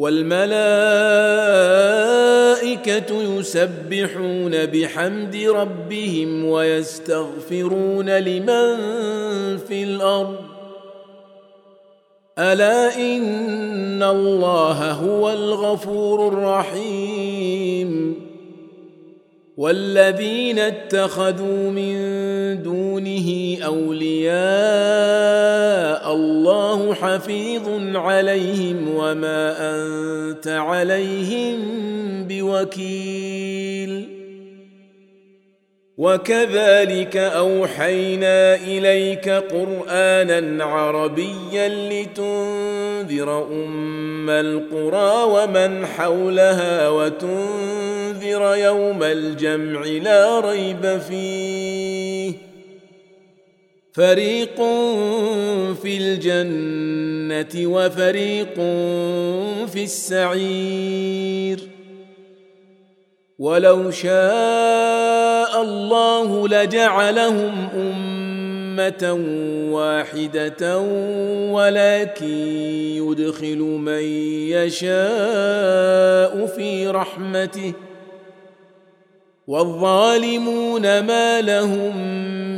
والملائكة يسبحون بحمد ربهم ويستغفرون لمن في الأرض. ألا إن الله هو الغفور الرحيم. والذين اتخذوا من دونه أولياء الله حفيظ عليهم وما أنت عليهم بوكيل. وكذلك أوحينا إليك قرآنا عربيا لتنذر أم القرى ومن حولها وتنذر يوم الجمع لا ريب فيه. فريق في الجنة وفريق في السعير. ولو شاء الله لجعلهم أمة واحدة ولكن يدخل من يشاء في رحمته. والظالمون ما لهم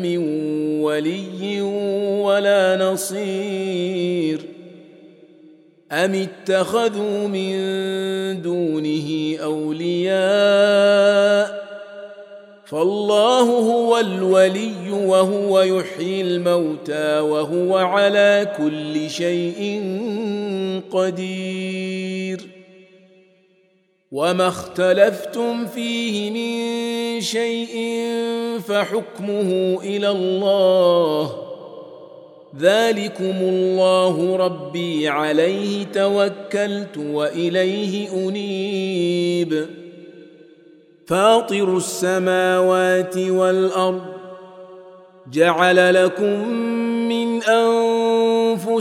من ولي ولا نصير أم اتخذوا من دونه أولياء فالله هو الولي وهو يحيي الموتى وهو على كل شيء قدير وما اختلفتم فيه من شيء فحكمه إلى الله ذلكم الله ربي عليه توكلت واليه انيب فاطر السماوات والارض جعل لكم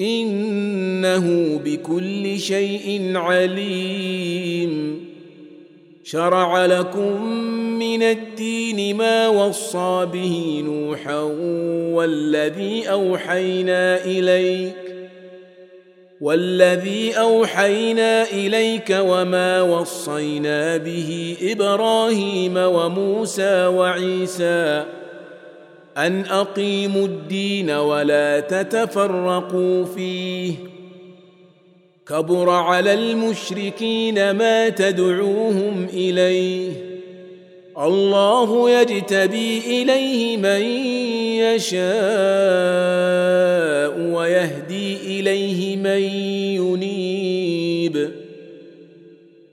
إنه بكل شيء عليم. شرع لكم من الدين ما وصى به نوحا والذي أوحينا إليك والذي أوحينا إليك وما وصينا به إبراهيم وموسى وعيسى. أن أقيموا الدين ولا تتفرقوا فيه. كبر على المشركين ما تدعوهم إليه. الله يجتبي إليه من يشاء ويهدي إليه من ينيب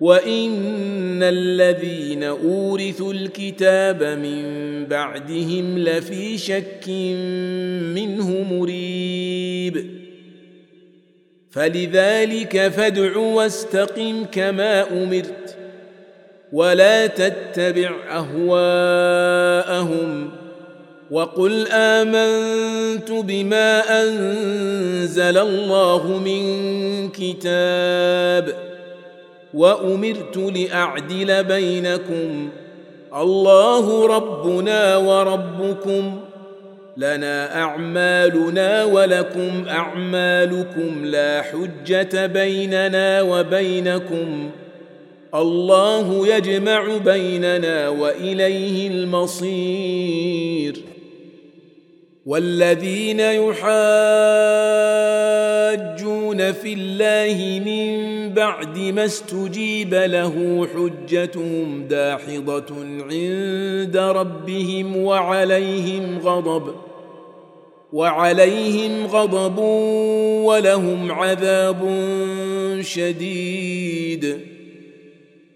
وان الذين اورثوا الكتاب من بعدهم لفي شك منه مريب فلذلك فادع واستقم كما امرت ولا تتبع اهواءهم وقل امنت بما انزل الله من كتاب وأمرت لأعدل بينكم. الله ربنا وربكم. لنا أعمالنا ولكم أعمالكم. لا حجة بيننا وبينكم. الله يجمع بيننا وإليه المصير. والذين يحاجون في الله من بعد ما استجيب له حجتهم داحضة عند ربهم وعليهم غضب وعليهم غضب ولهم عذاب شديد.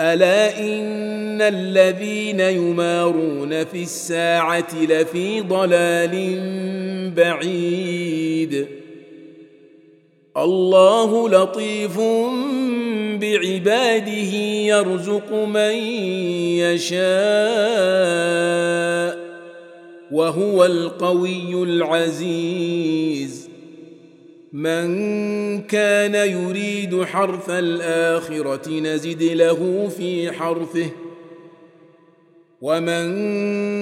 ألا إن الذين يمارون في الساعة لفي ضلال بعيد. الله لطيف بعباده يرزق من يشاء وهو القوي العزيز. من كان يريد حرث الآخرة نزد له في حرثه. ومن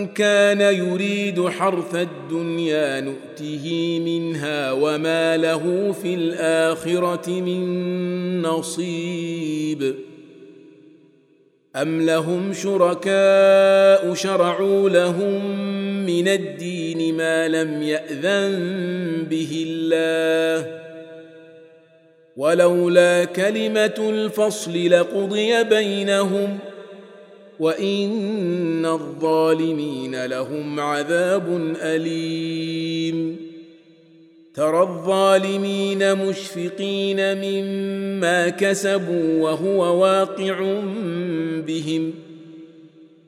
كان يريد حرث الدنيا نؤته منها وما له في الآخرة من نصيب. أم لهم شركاء شرعوا لهم من الدين ما لم يأذن به الله. ولولا كلمة الفصل لقضي بينهم وإن الظالمين لهم عذاب أليم. ترى الظالمين مشفقين مما كسبوا وهو واقع بهم.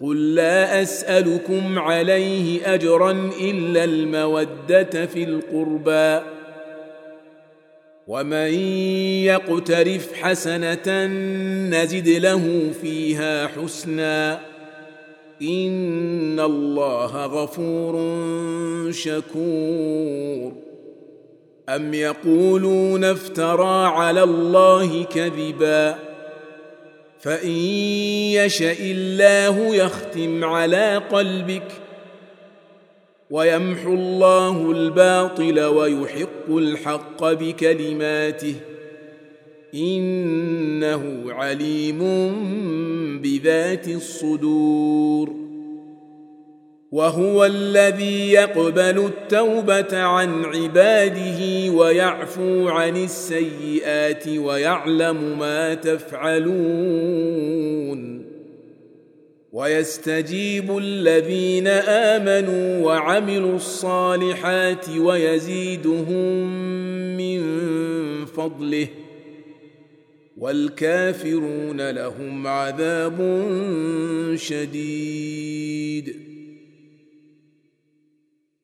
قل لا اسالكم عليه اجرا الا الموده في القربى ومن يقترف حسنه نزد له فيها حسنا ان الله غفور شكور ام يقولون افترى على الله كذبا فإن يشأ الله يختم على قلبك ويمحو الله الباطل ويحق الحق بكلماته إنه عليم بذات الصدور وهو الذي يقبل التوبة عن عباده ويعفو عن السيئات ويعلم ما تفعلون. ويستجيب الذين آمنوا وعملوا الصالحات ويزيدهم من فضله. والكافرون لهم عذاب شديد.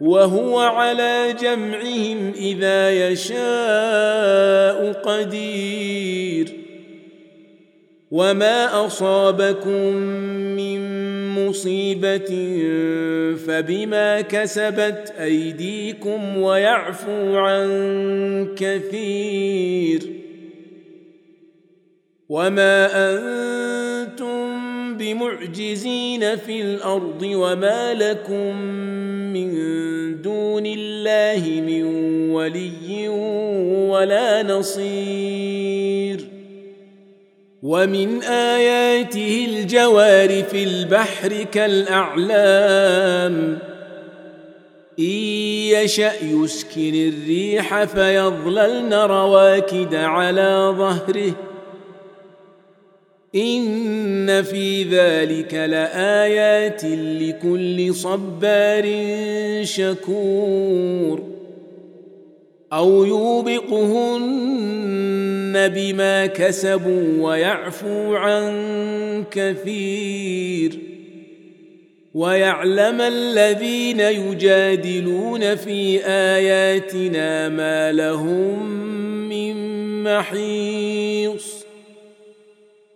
وهو على جمعهم إذا يشاء قدير. وما أصابكم من مصيبة فبما كسبت أيديكم ويعفو عن كثير. وما أنتم بمعجزين في الأرض وما لكم من دون الله من ولي ولا نصير ومن آياته الجوار في البحر كالأعلام إن يشأ يسكن الريح فيظللن رواكد على ظهره ان في ذلك لايات لكل صبار شكور أو يوبقهن بما كسبوا ويعفو عن كثير ويعلم الذين يجادلون في اياتنا ما لهم من محيص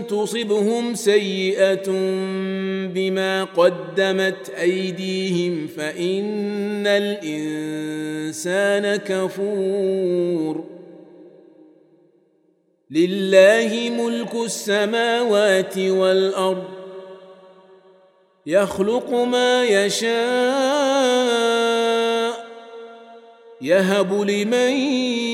تصبهم سيئة بما قدمت أيديهم فإن الإنسان كفور. لله ملك السماوات والأرض يخلق ما يشاء يهب لمن